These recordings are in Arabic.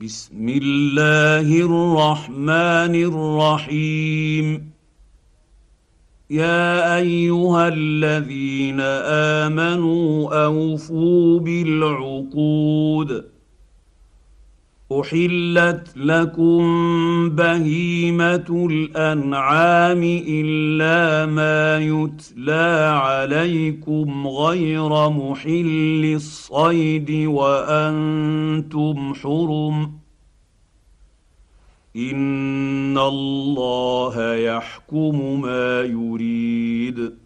بسم الله الرحمن الرحيم. يا أيها الذين آمنوا أوفوا بالعقود. احلت لكم بهيمه الانعام الا ما يتلى عليكم غير محل الصيد وأنتم حرم ان الله يحكم ما يريد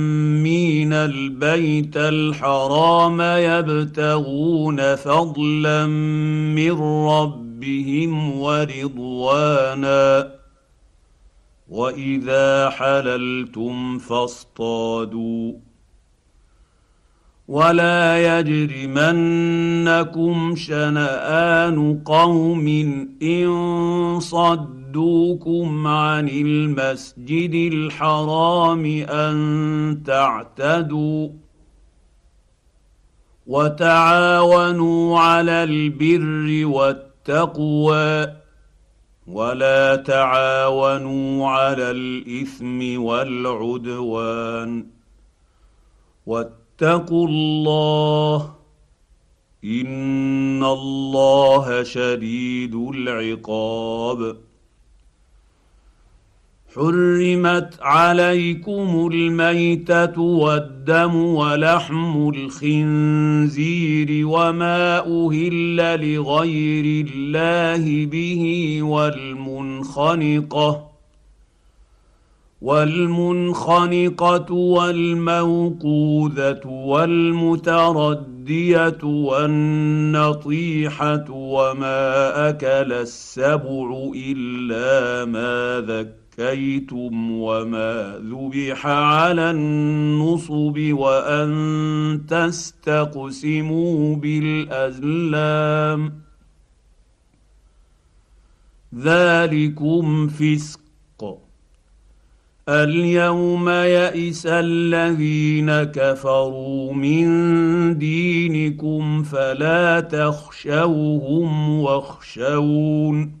البيت الحرام يبتغون فضلا من ربهم ورضوانا. وإذا حللتم فاصطادوا. ولا يجرمنكم شنآن قوم إن صدوكم عن المسجد الحرام أن تعتدوا وتعاونوا على البر والتقوى ولا تعاونوا على الإثم والعدوان والتقوى اتقوا الله إن الله شديد العقاب حرمت عليكم الميته والدم ولحم الخنزير وما أهل لغير الله به والمنخنقه والمنخنقه والموقوذه والمترديه والنطيحه وما اكل السبع الا ما ذكيتم وما ذبح على النصب وأن تستقسموا بالأزلام. ذلكم فسق. اليوم يئس الذين كفروا من دينكم فلا تخشوهم واخشون.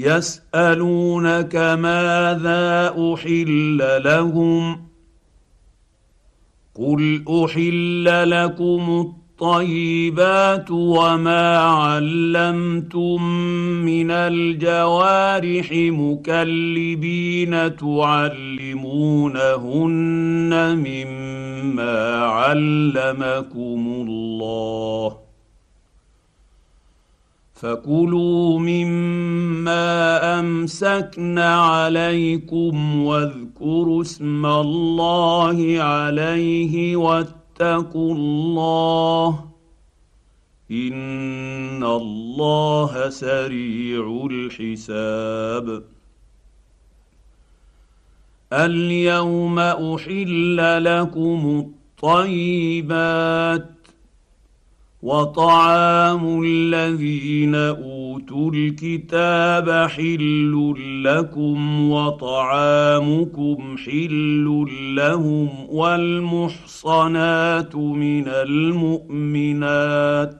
يسألونك ماذا أحل لهم قل أحل لكم الطيبات وما علمتم من الجوارح مكلبين تعلمونهن مما علمكم الله فكلوا مما امسكن عليكم واذكروا اسم الله عليه واتقوا الله ان الله سريع الحساب. اليوم احل لكم الطيبات وطعام الذين أوتوا الكتاب حل لكم وطعامكم حل لهم والمحصنات من المؤمنات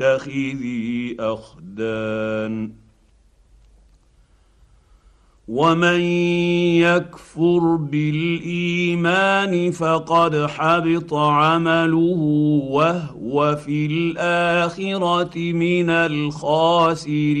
متخذي أخدان. ومن يكفر بالإيمان فقد حبط عمله وهو في الآخرة من الخاسرين.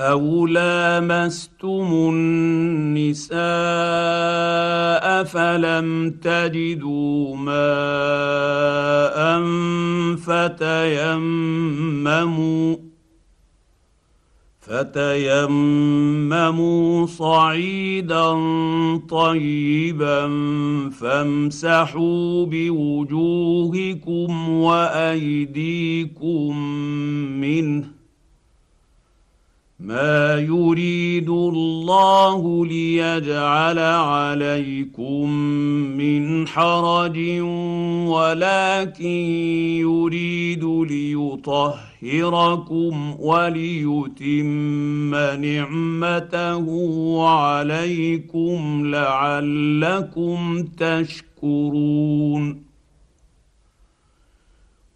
أو لامستم النساء فلم تجدوا ماء فتيمموا فتيمموا صعيدا طيبا فامسحوا بوجوهكم وايديكم منه ما يريد الله ليجعل عليكم من حرج ولكن يريد ليطهركم وليتم نعمته عليكم لعلكم تشكرون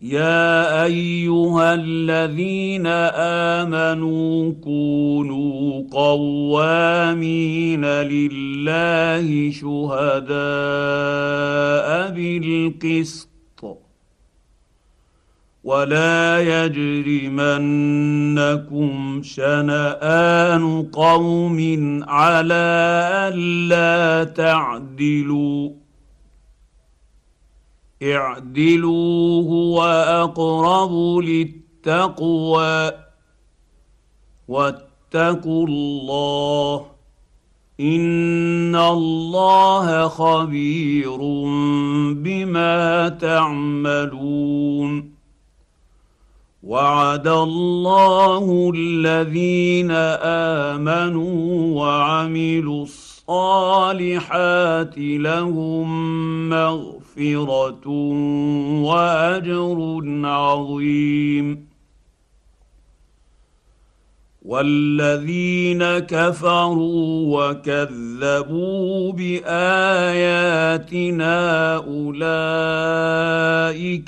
يا ايها الذين امنوا كونوا قوامين لله شهداء بالقسط ولا يجرمنكم شنآن قوم على ألا تعدلوا اعدلوا هو اقرب للتقوى واتقوا الله إن الله خبير بما تعملون وعد الله الذين آمنوا وعملوا الصالحات لهم مغفرة وأجر عظيم. والذين كفروا وكذبوا بآياتنا أولئك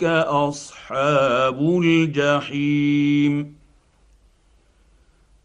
أصحاب الجحيم.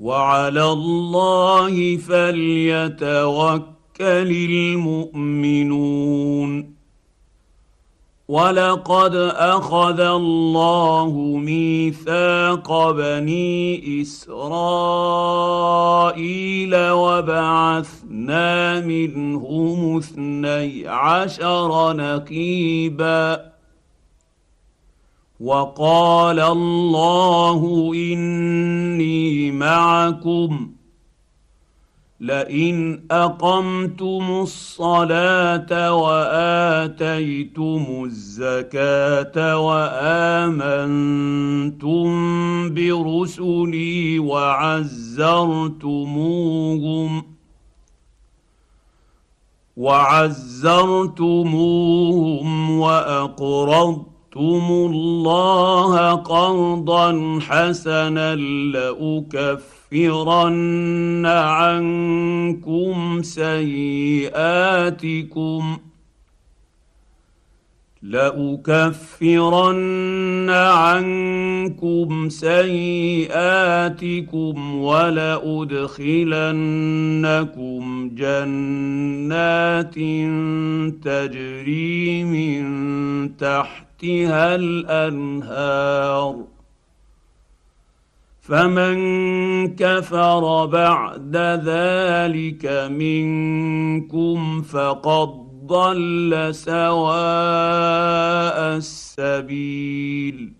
وعلى الله فليتوكل المؤمنون. ولقد أخذ الله ميثاق بني إسرائيل وبعثنا منهم اثني عشر نقيبا وقال الله إني معكم لئن أقمتم الصلاة وآتيتم الزكاة وآمنتم برسلي وعزرتموهم وعزرتموهم وأقرضتم اقرضتم الله قرضا حسنا لاكفرن عنكم سيئاتكم لأكفرن عنكم سيئاتكم ولأدخلنكم جنات تجري من تحت تحتها الأنهار. فمن كفر بعد ذلك منكم فقد ضل سواء السبيل.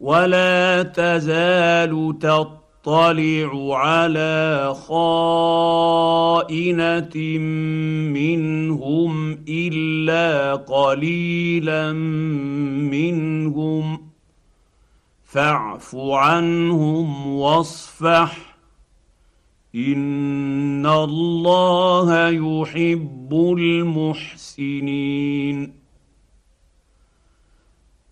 ولا تزال تطلع على خائنه منهم الا قليلا منهم فاعف عنهم واصفح ان الله يحب المحسنين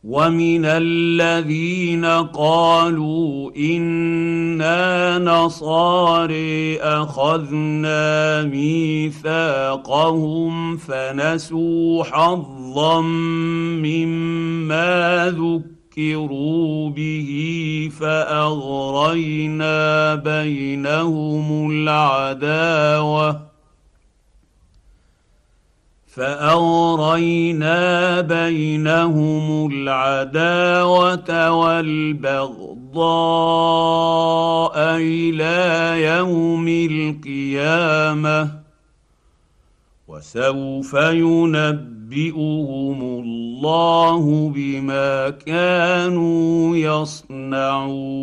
ومن الذين قالوا أنا نصاري اخذنا ميثاقهم فنسوا حظا مما ذكروا به فاغرينا بينهم العداوه فأغرينا بينهم العداوة والبغضاء إلى يوم القيامة وسوف ينبئهم الله بما كانوا يصنعون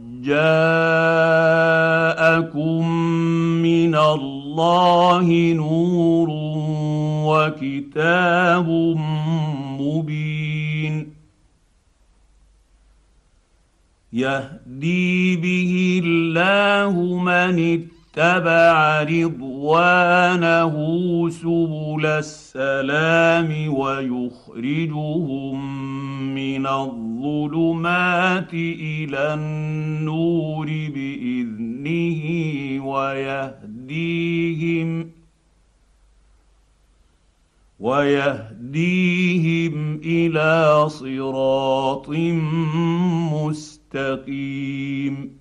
جاءكم من الله نور وكتاب مبين. يهدي به الله من اتبع رضوانه سبل السلام ويخرجهم من الظلمات إلى النور بإذنه ويهديهم ويهديهم إلى صراط مستقيم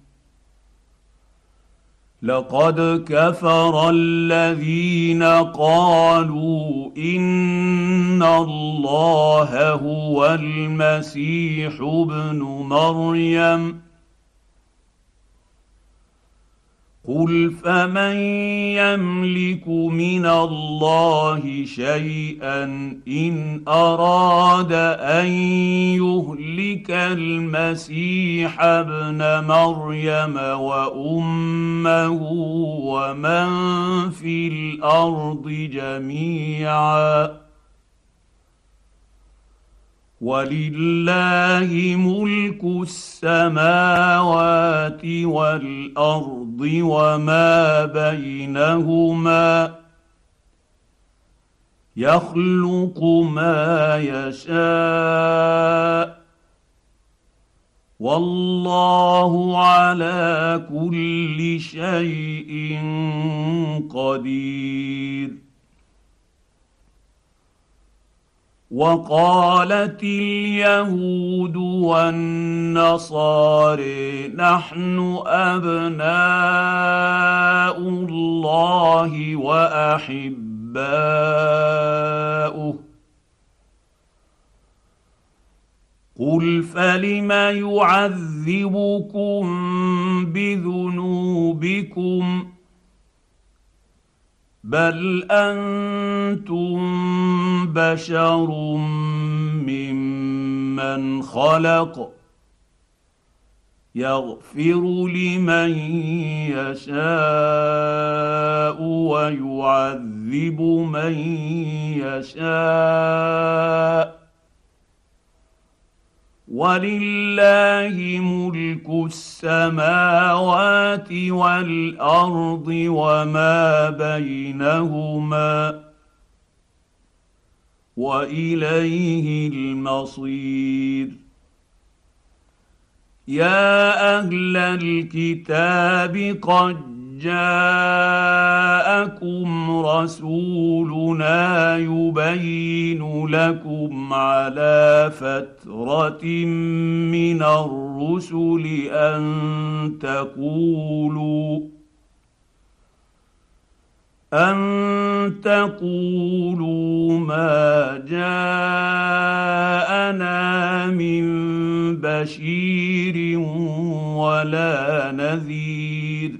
لقد كفر الذين قالوا إن الله هو المسيح ابن مريم. قل فمن يملك من الله شيئا ان اراد ان يهلك المسيح ابن مريم وامه ومن في الأرض جميعا ولله ملك السماوات والأرض وما بينهما يخلق ما يشاء والله على كل شيء قدير وقالت اليهود والنصارى نحن أبناء الله وأحباؤه. قل فلم يعذبكم بذنوبكم؟ بل أنتم بشر ممن خلق يغفر لمن يشاء ويعذب من يشاء ولله ملك السماوات والأرض وما بينهما وإليه المصير. يا أهل الكتاب قد جاءكم رسولنا يبين لكم على فترة من الرسل أن تقولوا أن تقولوا ما جاءنا من بشير ولا نذير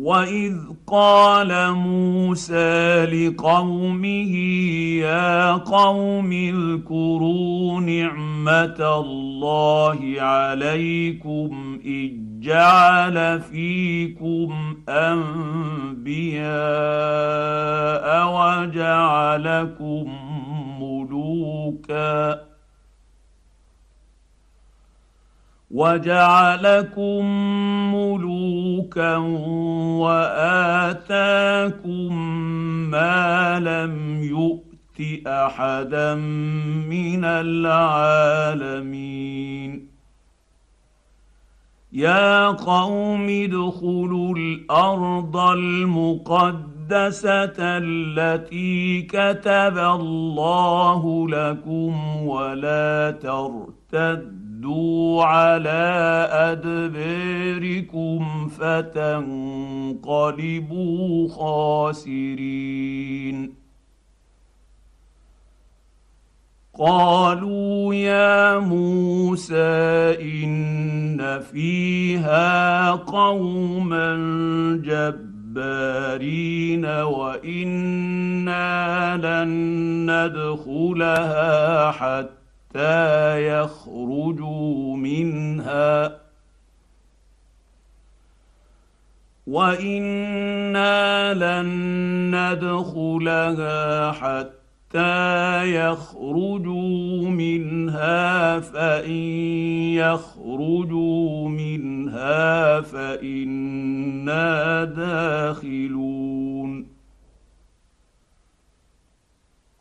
واذ قال موسى لقومه يا قوم اذكروا نعمه الله عليكم اذ جعل فيكم انبياء وجعلكم ملوكا وجعلكم ملوكا واتاكم ما لم يؤت احدا من العالمين يا قوم ادخلوا الأرض المقدسه التي كتب الله لكم ولا ترتدوا ردوا على أدباركم فتنقلبوا خاسرين. قالوا يا موسى إن فيها قوما جبارين وإنا لن ندخلها حتى حتى يخرجوا منها وأنا لن ندخلها حتى يخرجوا منها فان يخرجوا منها فانا داخلون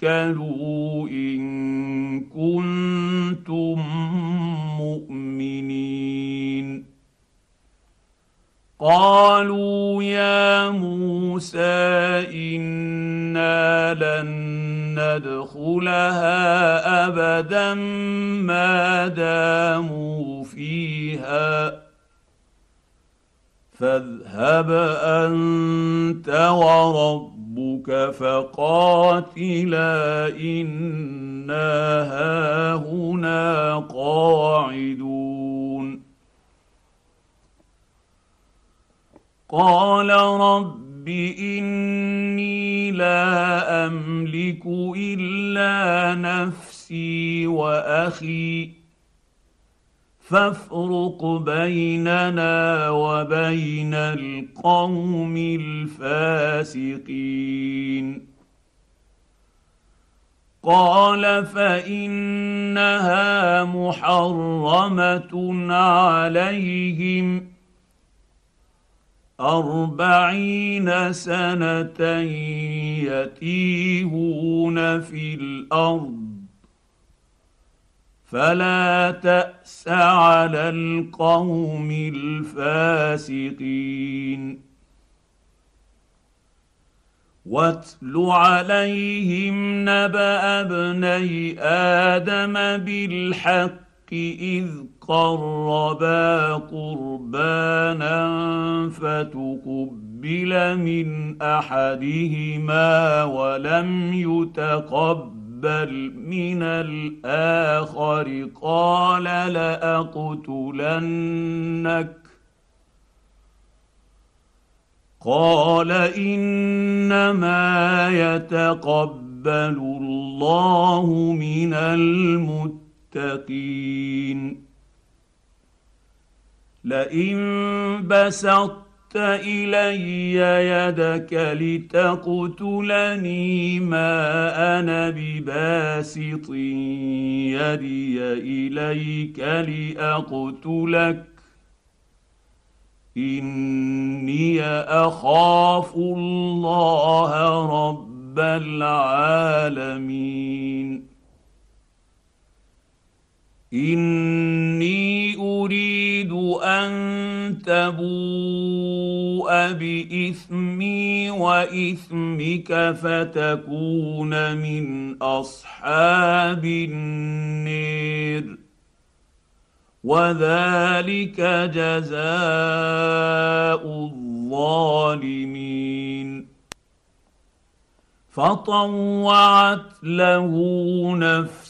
توكلوا ان كنتم مؤمنين. قالوا يا موسى أنا لن ندخلها ابدا ما داموا فيها. فاذهب انت وربك ربك فقاتلا إنا هاهنا قاعدون. قال رب إني لا أملك إلا نفسي وأخي فافرق بيننا وبين القوم الفاسقين. قال فإنها محرمة عليهم أربعين سنة يتيهون في الأرض فلا تأس على القوم الفاسقين. واتل عليهم نبأ ابني آدم بالحق إذ قربا قربانا فتقبل من أحدهما ولم يتقبل يقبل من الآخر قال لاقتلنك قال انما يتقبل الله من المتقين لئن بسطت إلي يدك لتقتلني ما أنا بباسط. يدي إليك لأقتلك. إني أخاف الله رب العالمين. إني أريد أن تبوء بإثمي وإثمك فتكون من أصحاب النير. وذلك جزاء الظالمين. فطوعت له نفسه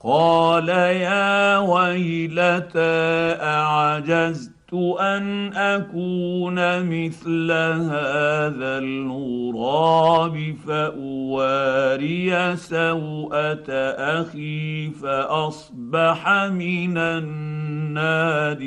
قال يا ويلتى أعجزت أن أكون مثل هذا الغراب فأواري سوءة أخي فأصبح من النادمين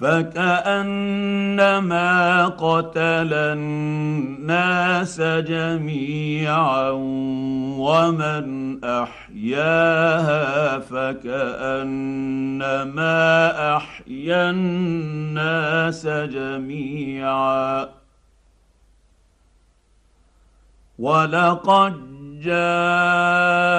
فكأنما قتل الناس جميعا ومن أحياها فكأنما أحيا الناس جميعا. ولقد جاءت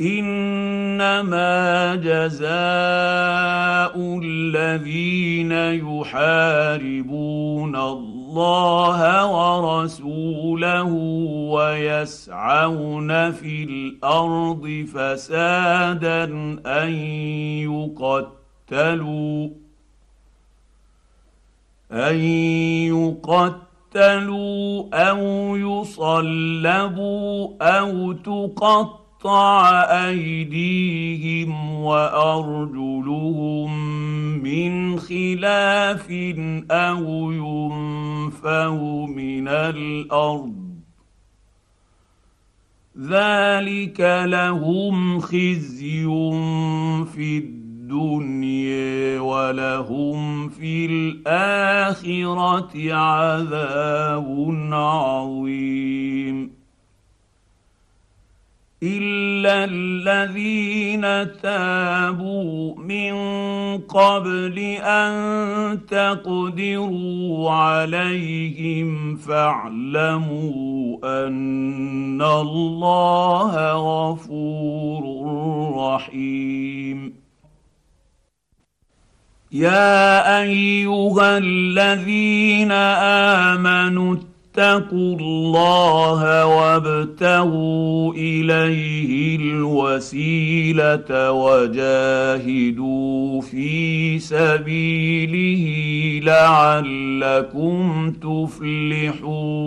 إنما جزاء الذين يحاربون الله ورسوله ويسعون في الأرض فسادا أن يقتلوا أن يقتلوا أو يصلبوا أو تقتلوا أيديهم وأرجلهم من خلاف أو ينفوا من الأرض. ذلك لهم خزي في الدنيا ولهم في الآخرة عذاب عظيم. الا الذين تابوا من قبل ان تقدروا عليهم فاعلموا ان الله غفور رحيم. يا ايها الذين امنوا اتقوا الله وابتغوا إليه الوسيلة وجاهدوا في سبيله لعلكم تفلحون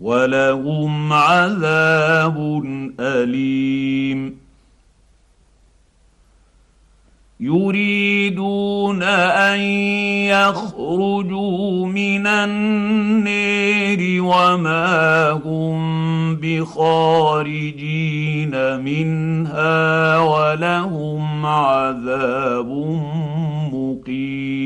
ولهم عذاب أليم. يريدون أن يخرجوا من النير وما هم بخارجين منها ولهم عذاب مقيم.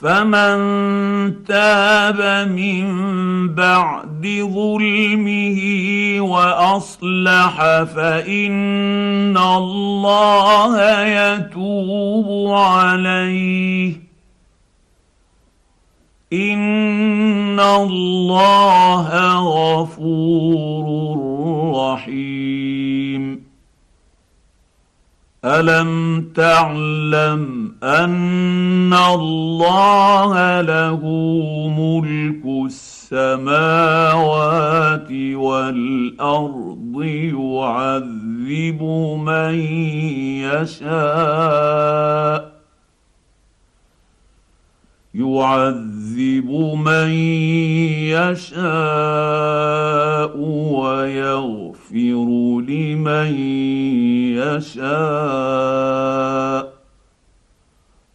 فمن تاب من بعد ظلمه وأصلح فإن الله يتوب عليه. إن الله غفور رحيم. ألم تعلم أن الله له ملك السماوات والأرض يعذب من يشاء يعذب من يشاء ويغفر لمن يشاء.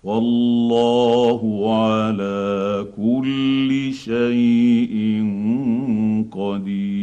والله على كل شيء قدير.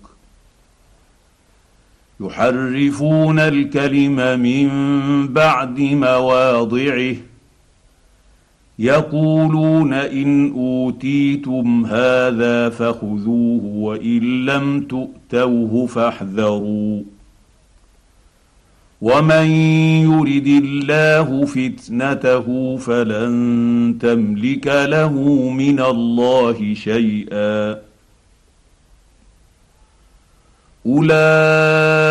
يحرفون الكلم من بعد مواضعه. يقولون إن أوتيتم هذا فخذوه وإن لم تؤتوه فاحذروا. ومن يرد الله فتنته فلن تملك له من الله شيئا. أولئك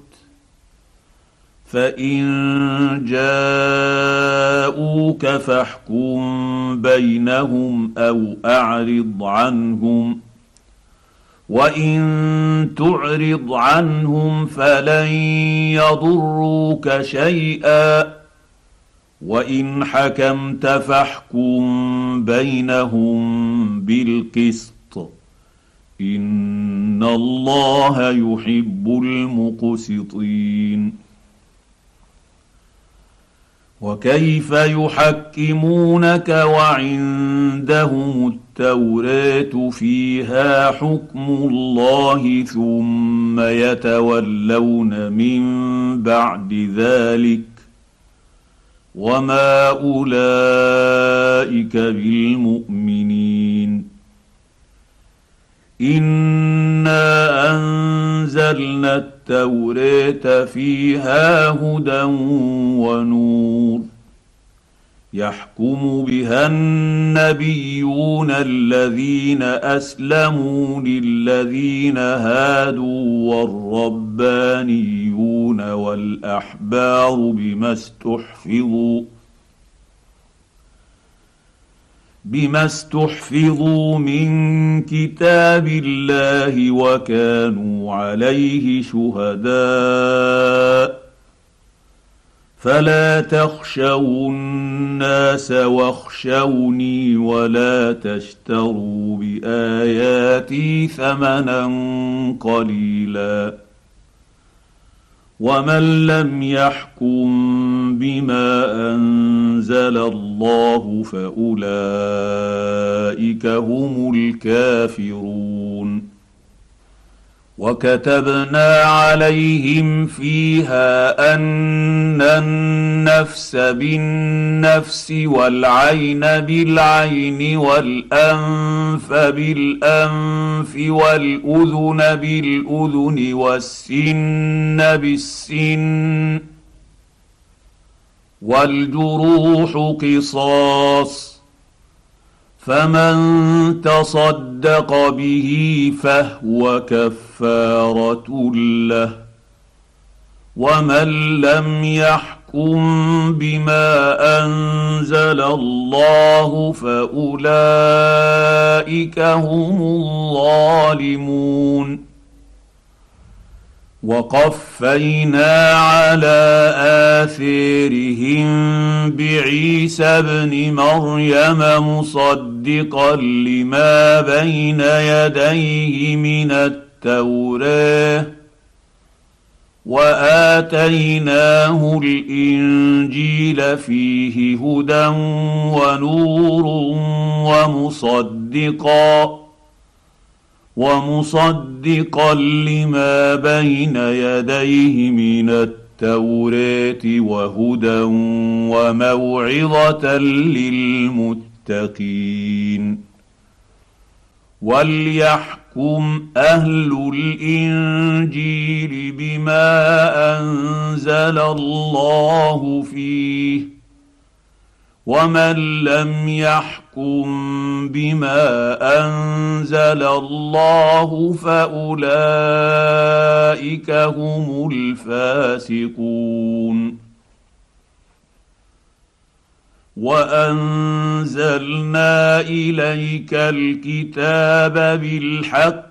فان جاءوك فاحكم بينهم أو اعرض عنهم وان تعرض عنهم فلن يضروك شيئا وان حكمت فاحكم بينهم بالقسط ان الله يحب المقسطين وكيف يحكمونك وعندهم التوراة فيها حكم الله ثم يتولون من بعد ذلك وما أولئك بالمؤمنين إنا أنزلنا التوراة فيها هدى ونور. يحكم بها النبيون الذين أسلموا للذين هادوا والربانيون والأحبار بما استحفظوا. بما استحفظوا من كتاب الله وكانوا عليه شهداء فلا تخشوا الناس واخشوني ولا تشتروا باياتي ثمنا قليلا ومن لم يحكم بما انزل الله فاولئك هم الكافرون وكتبنا عليهم فيها أن النفس بالنفس والعين بالعين والأنف بالأنف والأذن بالأذن والسن بالسن والجروح قصاص فمن تصدق به فهو كفارة له ومن لم يحكم بما أنزل الله فأولئك هم الظالمون وقفينا على آثيرهم بعيسى ابن مريم مصدقا لما بين يديه من التوراة وآتيناه الإنجيل فيه هدى ونور ومصدقا. ومصدقا لما بين يديه من التوراه وهدى وموعظة للمتقين. وليحكم يحكم أهل الانجيل بما انزل الله فيه ومن لم يحكم بما انزل الله فاولئك هم الفاسقون وانزلنا اليك الكتاب بالحق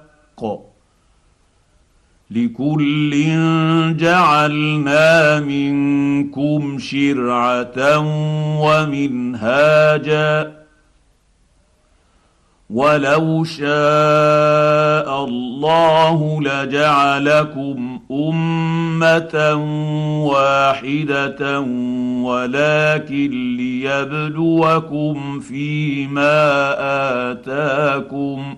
لكل جعلنا منكم شرعة ومنهاجا. ولو شاء الله لجعلكم أمة واحدة ولكن ليبلوكم فيما آتاكم.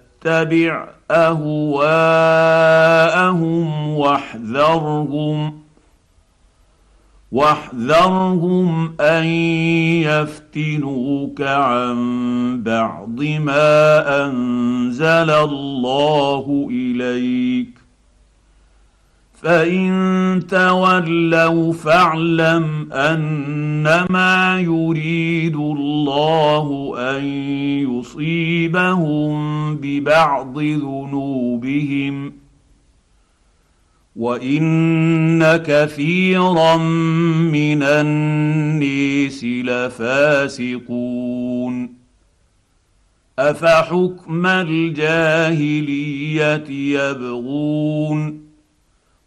أهواءهم واحذرهم واحذرهم أن يفتنوك عن بعض ما أنزل الله إليك. فان تولوا فاعلم انما يريد الله ان يصيبهم ببعض ذنوبهم وان كثيرا من النيس لفاسقون افحكم الجاهليه يبغون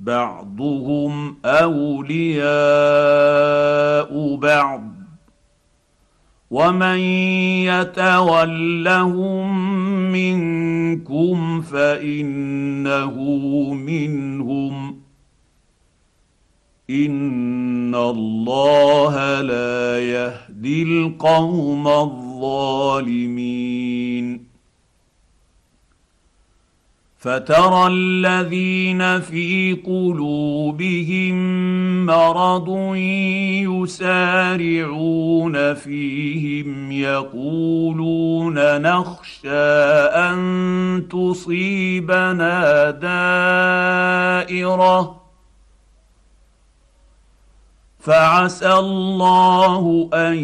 بعضهم أولياء بعض ومن يتولهم منكم فإنه منهم إن الله لا يهدي القوم الظالمين فترى الذين في قلوبهم مرض يسارعون فيهم يقولون نخشى أن تصيبنا دائرة. فعسى الله أن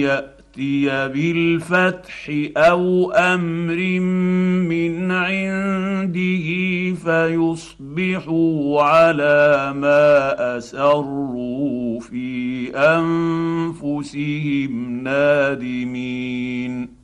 يأتي ياتي بالفتح أو أمر من عنده فيصبحوا على ما اسروا في انفسهم نادمين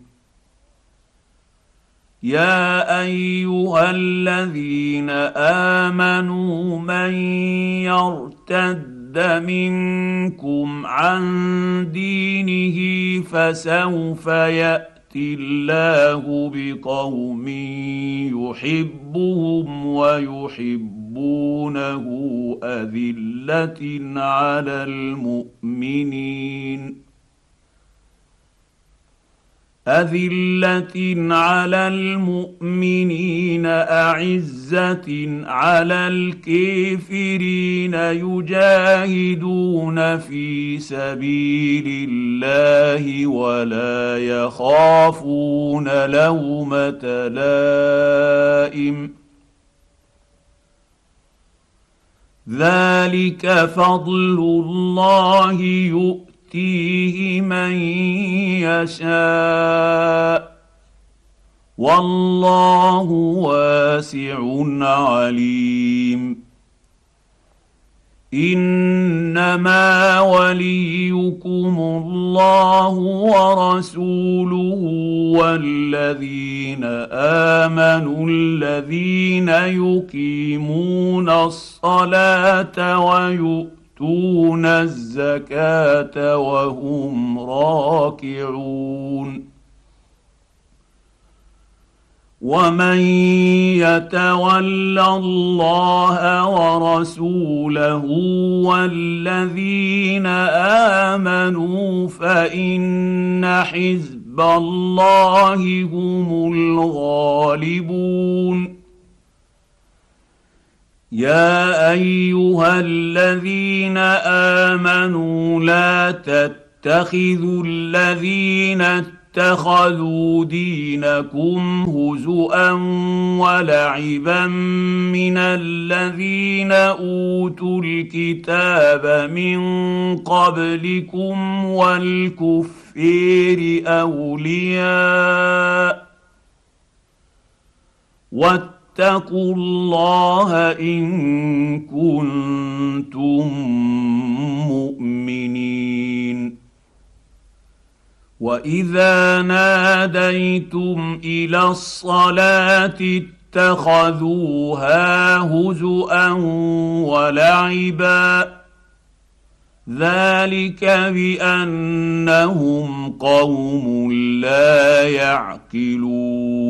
يا ايها الذين امنوا من يرتد منكم عن دينه فسوف ياتي الله بقوم يحبهم ويحبونه اذله على المؤمنين أذلة على المؤمنين أعزة على الكافرين يجاهدون في سبيل الله ولا يخافون لومة لائم. ذلك فضل الله يؤتي يؤتيه من يشاء. والله واسع عليم. إنما وليكم الله ورسوله والذين آمنوا الذين يقيمون الصلاة ويؤتون يؤتون الزكاة وهم راكعون. ومن يتول الله ورسوله والذين آمنوا فإن حزب الله هم الغالبون. يا أيها الذين آمنوا لا تتخذوا الذين اتخذوا دينكم هزءا ولعبا من الذين أوتوا الكتاب من قبلكم والكفير أولياء واتقوا الله إن كنتم مؤمنين. وإذا ناديتم إلى الصلاة اتخذوها هزءا ولعبا. ذلك بأنهم قوم لا يعقلون.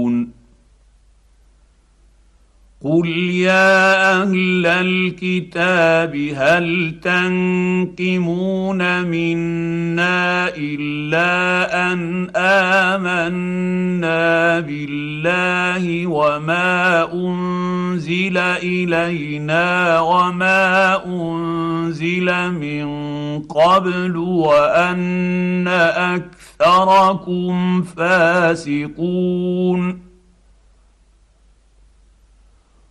قل يا أهل الكتاب هل تنقمون منا الا ان امنا بالله وما انزل الينا وما انزل من قبل وان اكثركم فاسقون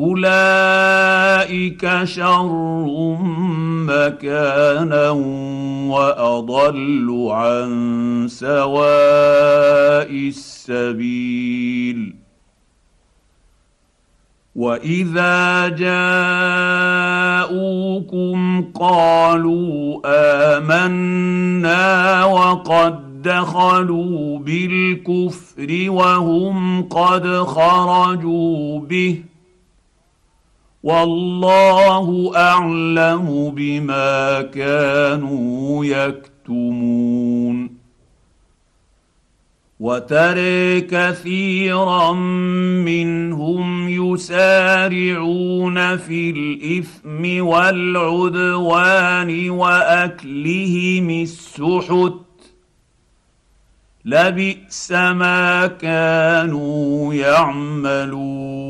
أولئك شر مكانا وأضل عن سواء السبيل. وإذا جاءوكم قالوا آمنا وقد دخلوا بالكفر وهم قد خرجوا به والله أعلم بما كانوا يكتمون. وترى كثيرا منهم يسارعون في الإثم والعدوان وأكلهم السحت. لبئس ما كانوا يعملون.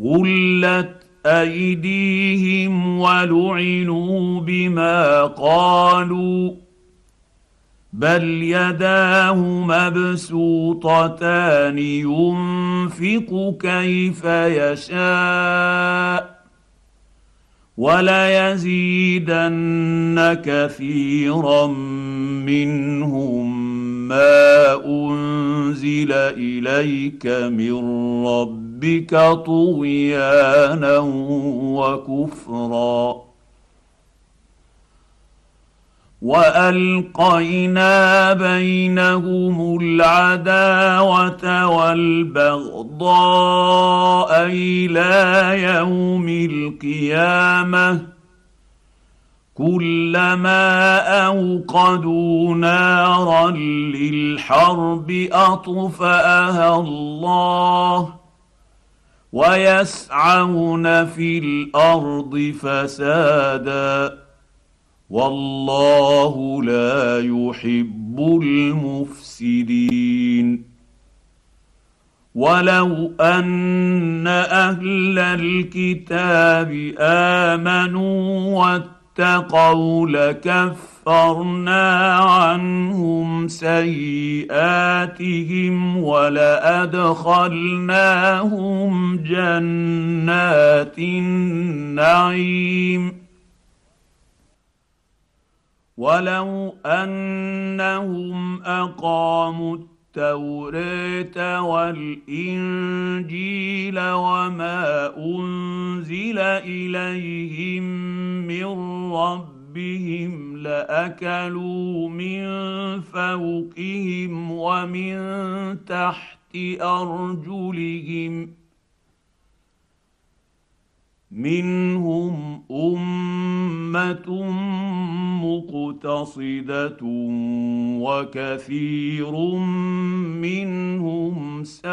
غلت أيديهم ولعنوا بما قالوا بل يداه مبسوطتان ينفق كيف يشاء وليزيدن كثيرا منهم ما أنزل إليك من ربك طغيانا وكفرا. وألقينا بينهم العداوة والبغضاء إلى يوم القيامة. كلما أوقدوا نارا للحرب أطفأها الله. ويسعون في الأرض فسادا والله لا يحب المفسدين. ولو أن أهل الكتاب آمنوا واتقوا لكفرنا عنهم سيئاتهم ولأدخلناهم جنات النعيم. ولو أنهم أقاموا التوراه والإنجيل وما أنزل إليهم من ربهم لاكلوا من فوقهم ومن تحت ارجلهم منهم امه مقتصده وكثير منهم ساء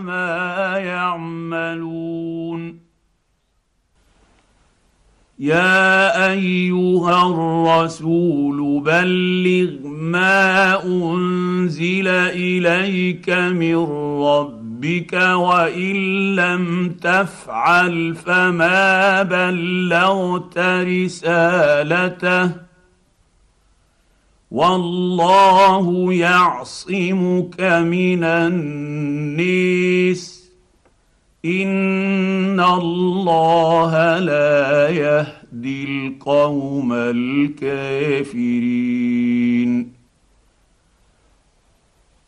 ما يعملون يا ايها الرسول بلغ ما انزل اليك من ربك وان لم تفعل فما بلغت رسالته والله يعصمك من النيس ان الله لا يهدي القوم الكافرين.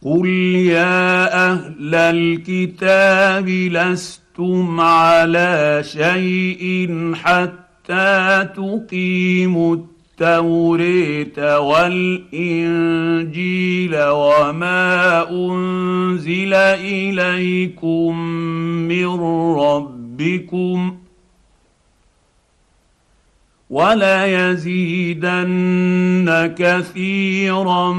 قل يا أهل الكتاب لستم على شيء حتى تقيموا التوريه والإنجيل وما أنزل إليكم من ربكم وليزيدن كثيرا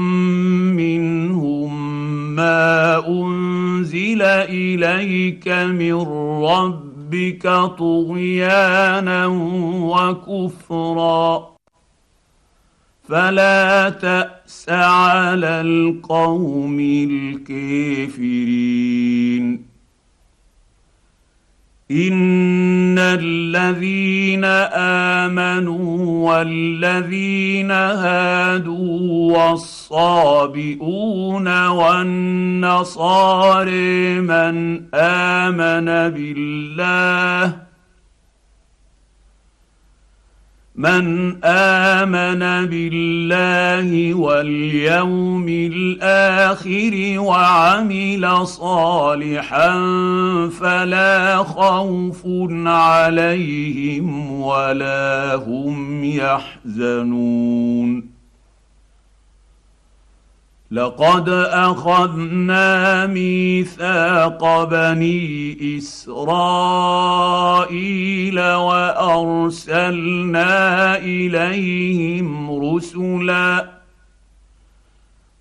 منهم ما أنزل إليك من ربك طغيانا وكفرا فلا تأس على القوم الكافرين. إن الذين آمنوا والذين هادوا والصابئون والنصارى من آمن بالله من آمن بالله واليوم الآخر وعمل صالحا فلا خوف عليهم ولا هم يحزنون. لقد أخذنا ميثاق بني إسرائيل وأرسلنا إليهم رسلا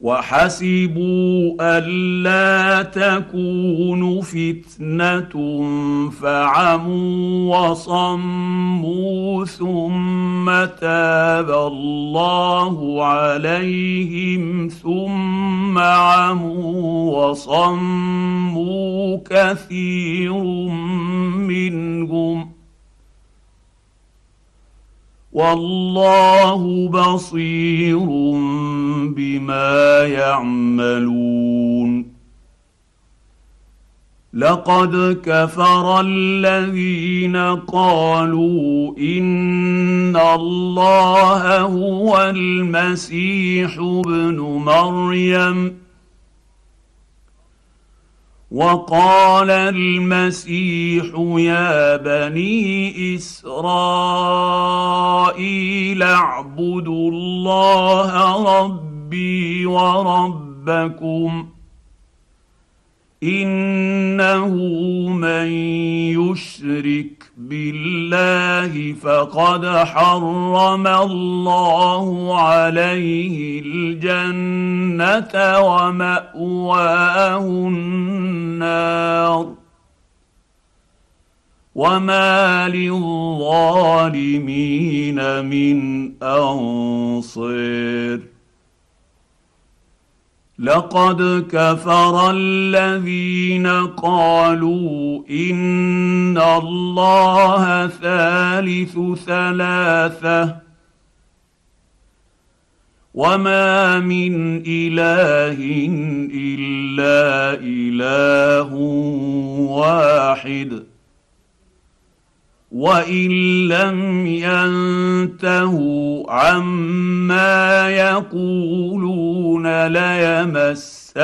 وحسبوا ألا تكون فتنة فعموا وصموا ثم تاب الله عليهم ثم عموا وصموا كثير منهم والله بصير بما يعملون. لقد كفر الذين قالوا إن الله هو المسيح ابن مريم. وقال المسيح يا بني إسرائيل اعبدوا الله ربي وربكم إنه من يشرك بالله فقد حرم الله عليه الجنة ومأواه النار. وما للظالمين من انصير لقد كفر الذين قالوا إن الله ثالث ثلاثة وما من إله إلا إله واحد. وان لم ينتهوا عما يقولون ليمسن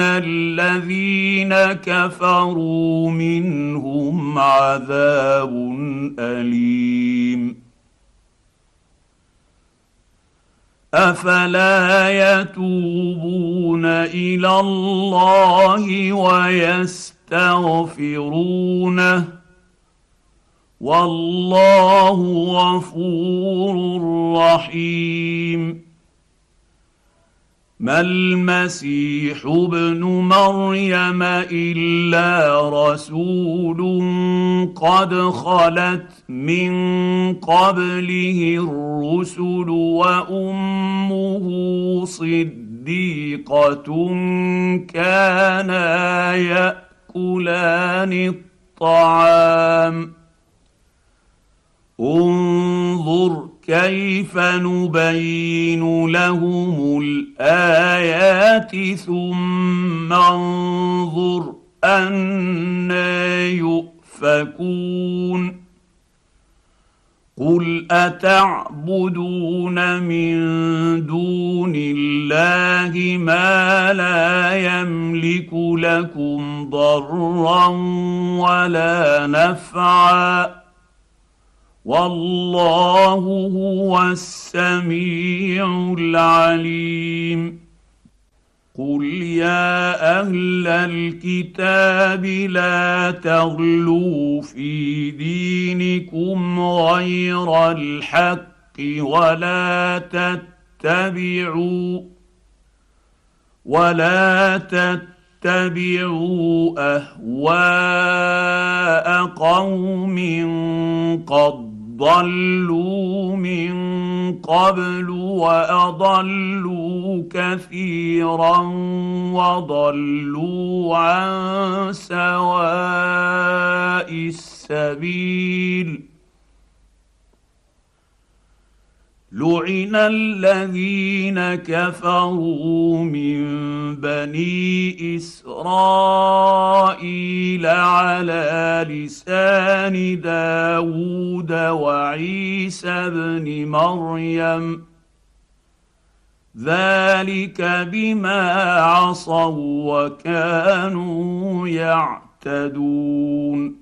الذين كفروا منهم عذاب اليم افلا يتوبون إلى الله ويستغفرونه والله غفور رحيم. ما المسيح ابن مريم إلا رسول قد خلت من قبله الرسل وأمه صديقة كانا يأكلان الطعام. انظر كيف نبين لهم الآيات ثم انظر أنا يؤفكون قل أتعبدون من دون الله ما لا يملك لكم ضرا ولا نفعا والله هو السميع العليم. قل يا أهل الكتاب لا تغلوا في دينكم غير الحق ولا تتبعوا ولا تتبعوا أهواء قوم قد ضلوا من قبل وأضلوا كثيرا وضلوا عن سواء السبيل لعن الذين كفروا من بني اسرائيل على لسان داود وعيسى بن مريم ذلك بما عصوا وكانوا يعتدون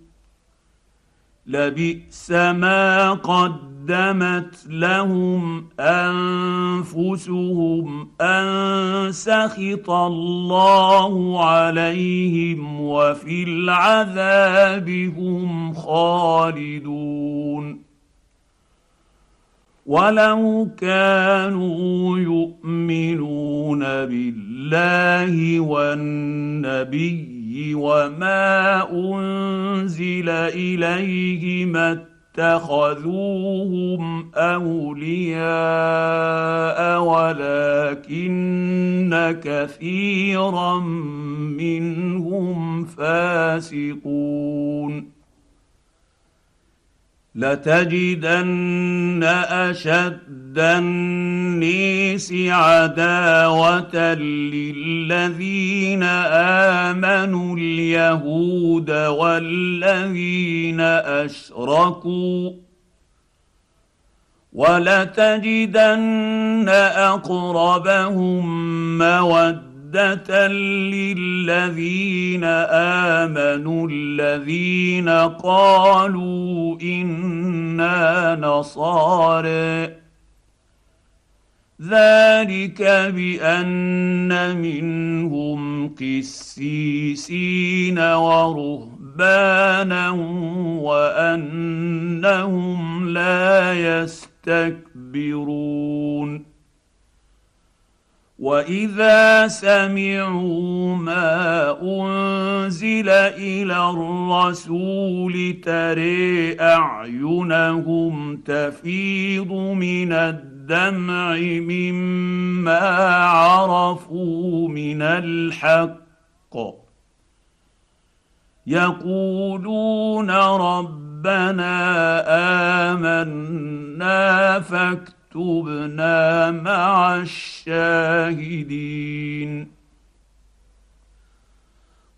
لبئس ما قدمت لهم انفسهم ان سخط الله عليهم وفي العذاب هم خالدون ولو كانوا يؤمنون بالله والنبي وما انزل اليه ما اتخذوهم اولياء ولكن كثيرا منهم فاسقون لتجدن اشد النيس عداوة للذين آمنوا اليهود والذين أشركوا ولتجدن أقربهم موده مودة للذين آمنوا الذين قالوا إنا نصارى ذلك بأن منهم قسيسين ورهبانا وأنهم لا يستكبرون. وإذا سمعوا ما أنزل إلى الرسول تري أعينهم تفيض من الدمع مما عرفوا من الحق. يقولون ربنا آمنا فاكتبنا مع الشاهدين.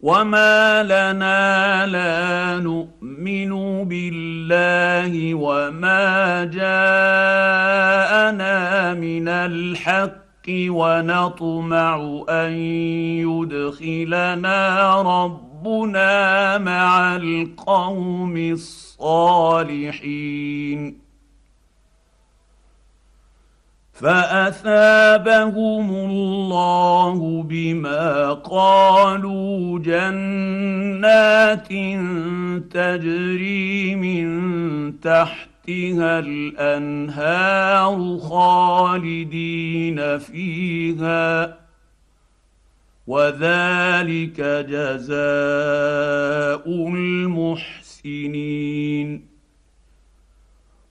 وما لنا لا نؤمن بالله وما جاءنا من الحق ونطمع ان يدخلنا ربنا مع القوم الصالحين فأثابهم الله بما قالوا جنات تجري من تحتها الأنهار خالدين فيها وذلك جزاء المحسنين.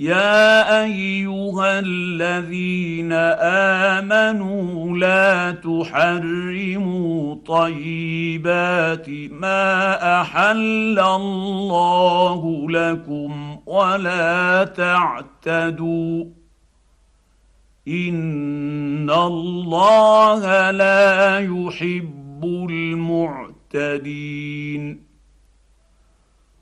يا ايها الذين امنوا لا تحرموا طيبات ما احل الله لكم ولا تعتدوا ان الله لا يحب المعتدين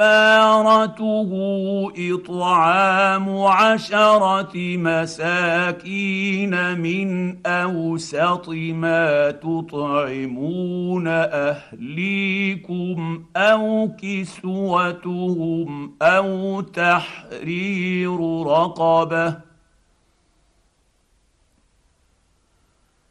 كفارته إطعام عشرة مساكين من أوسط ما تطعمون أهليكم أو كسوتهم أو تحرير رقبة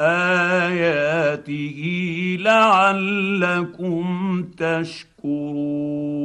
آياته لعلكم تشكرون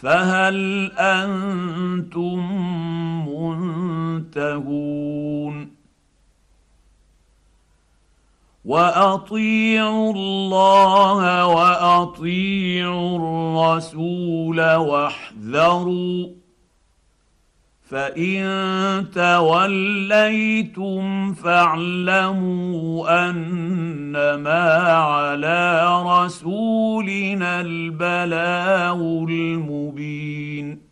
فهل أنتم منتهون؟ وأطيعوا الله وأطيعوا الرسول واحذروا فان توليتم فاعلموا انما على رسولنا البلاغ المبين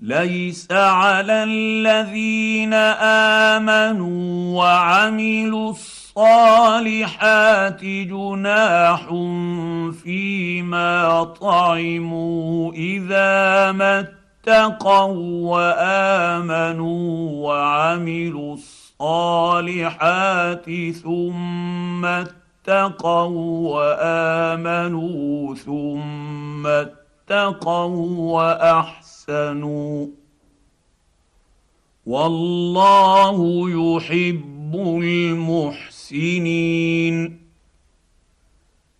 ليس على الذين امنوا وعملوا الصالحات جناح فيما طعموا إذا ما اتقوا وآمنوا وعملوا الصالحات ثم اتقوا وآمنوا ثم اتقوا وأحسنوا والله يحب المحسنين المحسنين.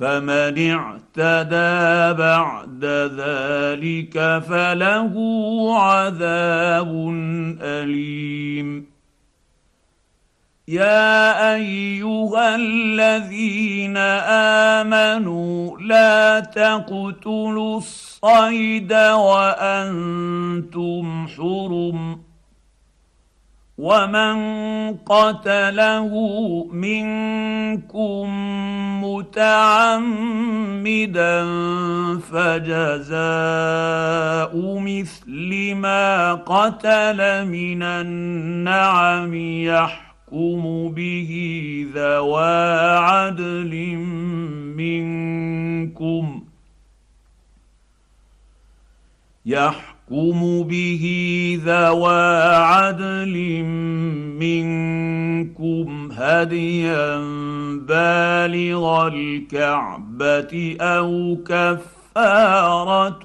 فمن اعتدى بعد ذلك فله عذاب أليم. يا أيها الذين آمنوا لا تقتلوا الصيد وأنتم حرم. ومن قتله منكم متعمدا فجزاء مثل ما قتل من النعم يحكم به ذوى عدل منكم يحكم يحكم به ذوى عدل منكم هديا بالغ الكعبة أو كفارة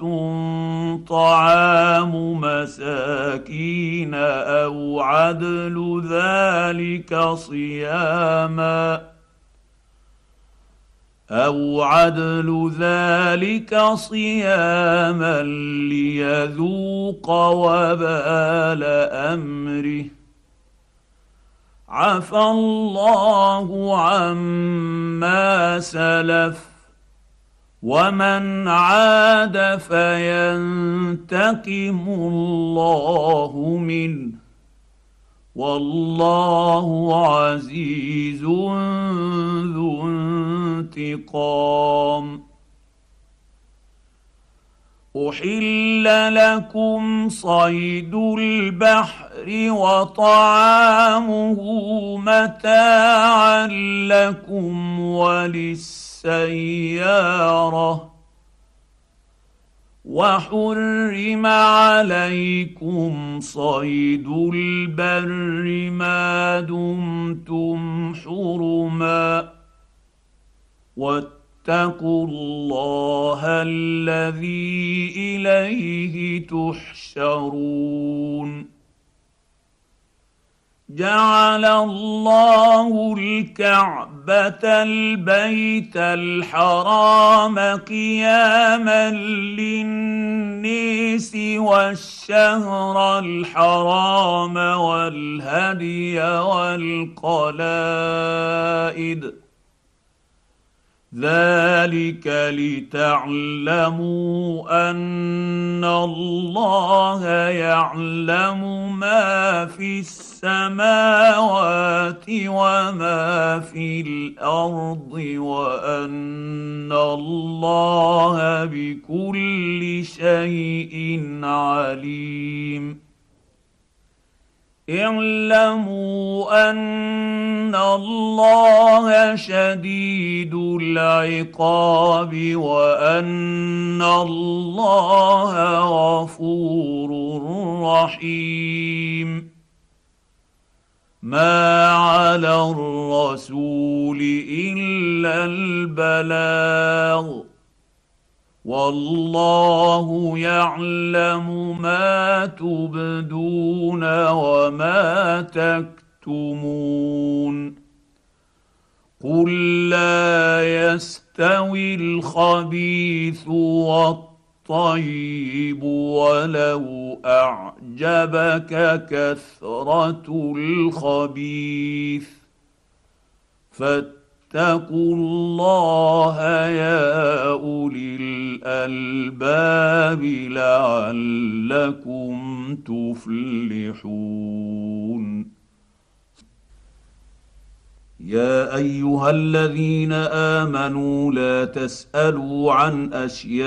طعام مساكين أو عدل ذلك صياما أو عدل ذلك صياما ليذوق وبال امره عفى الله عما سلف ومن عاد فينتقم الله منه والله عزيز ذو انتقام. احل لكم صيد البحر وطعامه متاعا لكم وللسياره. وحرم عليكم صيد البر ما دمتم حرما. واتقوا الله الذي إليه تحشرون. جعل الله الكعبة البيت الحرام قياما للنيس والشهر الحرام والهدي والقلائد. ذلك لتعلموا أن الله يعلم ما في السماوات وما في الأرض وأن الله بكل شيء عليم. اعلموا ان الله شديد العقاب وان الله غفور رحيم ما على الرسول الا البلاغ والله يعلم ما تبدون وما تكتمون. قل لا يستوي الخبيث والطيب ولو أعجبك كثرة الخبيث. فاتقوا الله يا أولي الألباب لعلكم تفلحون. يا أيها الذين آمنوا لا تسألوا عن أشياء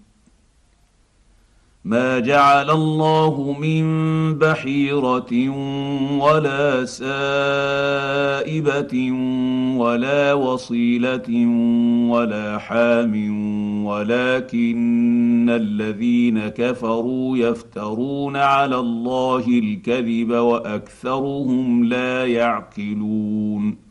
ما جعل الله من بحيره ولا سائبه ولا وصيله ولا حام ولكن الذين كفروا يفترون على الله الكذب واكثرهم لا يعقلون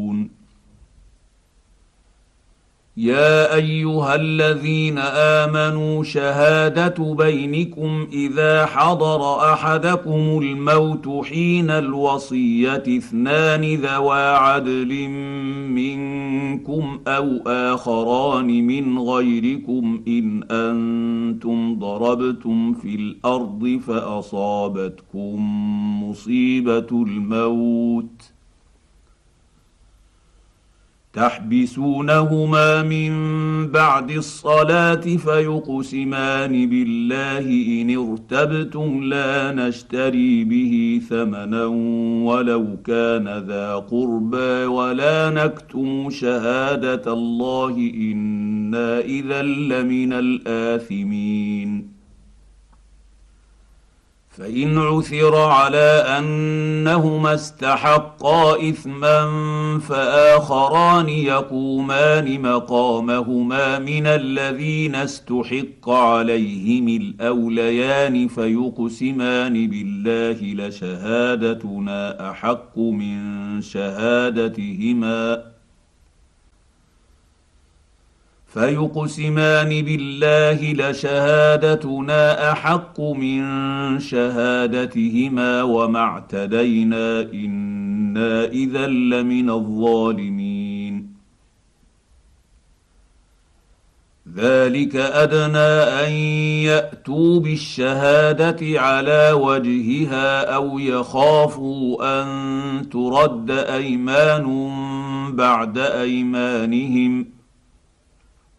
يا أيها الذين آمنوا شهادة بينكم إذا حضر أحدكم الموت حين الوصية اثنان ذوا عدل منكم أو آخران من غيركم إن أنتم ضربتم في الأرض فأصابتكم مصيبة الموت تحبسونهما من بعد الصلاة فيقسمان بالله إن ارتبتم لا نشتري به ثمنا ولو كان ذا قربى ولا نكتم شهادة الله إنا إذا لمن الآثمين فإن عثر على أنهما استحقا إثما فآخران يقومان مقامهما من الذين استحق عليهم الأوليان فيقسمان بالله لشهادتنا أحق من شهادتهما فيقسمان بالله لشهادتنا أحق من شهادتهما وما اعتدينا إنا إذا لمن الظالمين. ذلك أدنى أن يأتوا بالشهادة على وجهها أو يخافوا أن ترد أيمان بعد أيمانهم.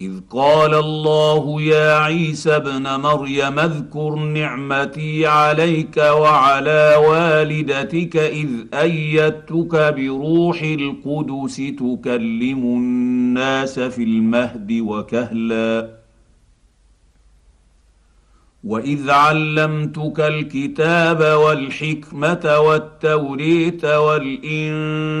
إذ قال الله يا عيسى ابن مريم اذكر نعمتي عليك وعلى والدتك إذ أيدتك بروح القدس تكلم الناس في المهد وكهلا. وإذ علمتك الكتاب والحكمة والتوريت والإنجيل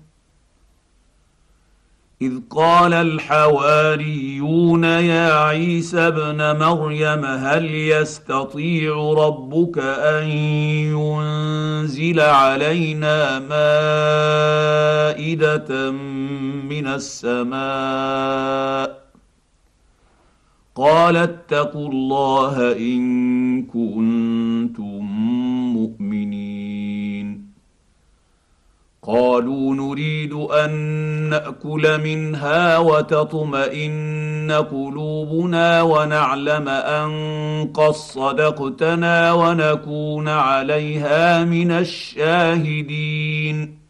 إذ قال الحواريون يا عيسى ابن مريم هل يستطيع ربك أن ينزل علينا مائدة من السماء؟ قال اتقوا الله إن كنتم مؤمنين. قالوا نريد أن نأكل منها وتطمئن قلوبنا ونعلم أن قد صدقتنا ونكون عليها من الشاهدين.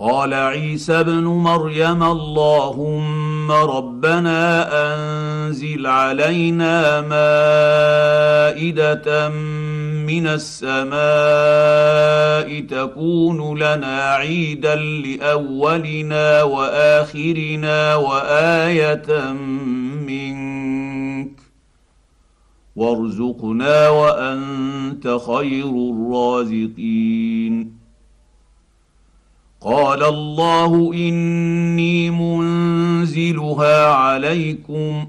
قال عيسى ابن مريم اللهم ربنا أنزل علينا مائدة من السماء تكون لنا عيدا لأولنا وآخرنا وآية منك وارزقنا وأنت خير الرازقين. قال الله إني منزلها عليكم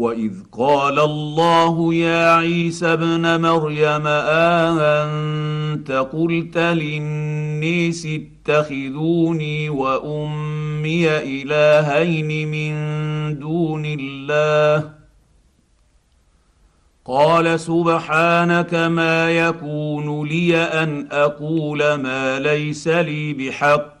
واذ قال الله يا عيسى ابن مريم اانت قلت للنيس اتخذوني وامي الهين من دون الله قال سبحانك ما يكون لي ان أقول ما ليس لي بحق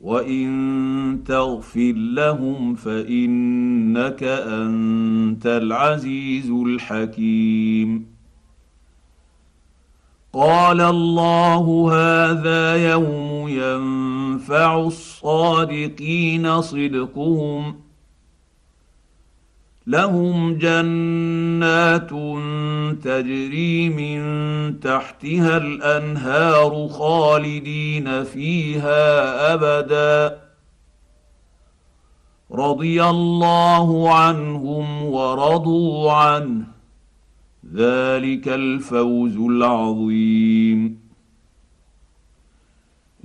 وان تغفر لهم فانك انت العزيز الحكيم قال الله هذا يوم ينفع الصادقين صدقهم لهم جنات تجري من تحتها الأنهار خالدين فيها أبدا. رضي الله عنهم ورضوا عنه. ذلك الفوز العظيم.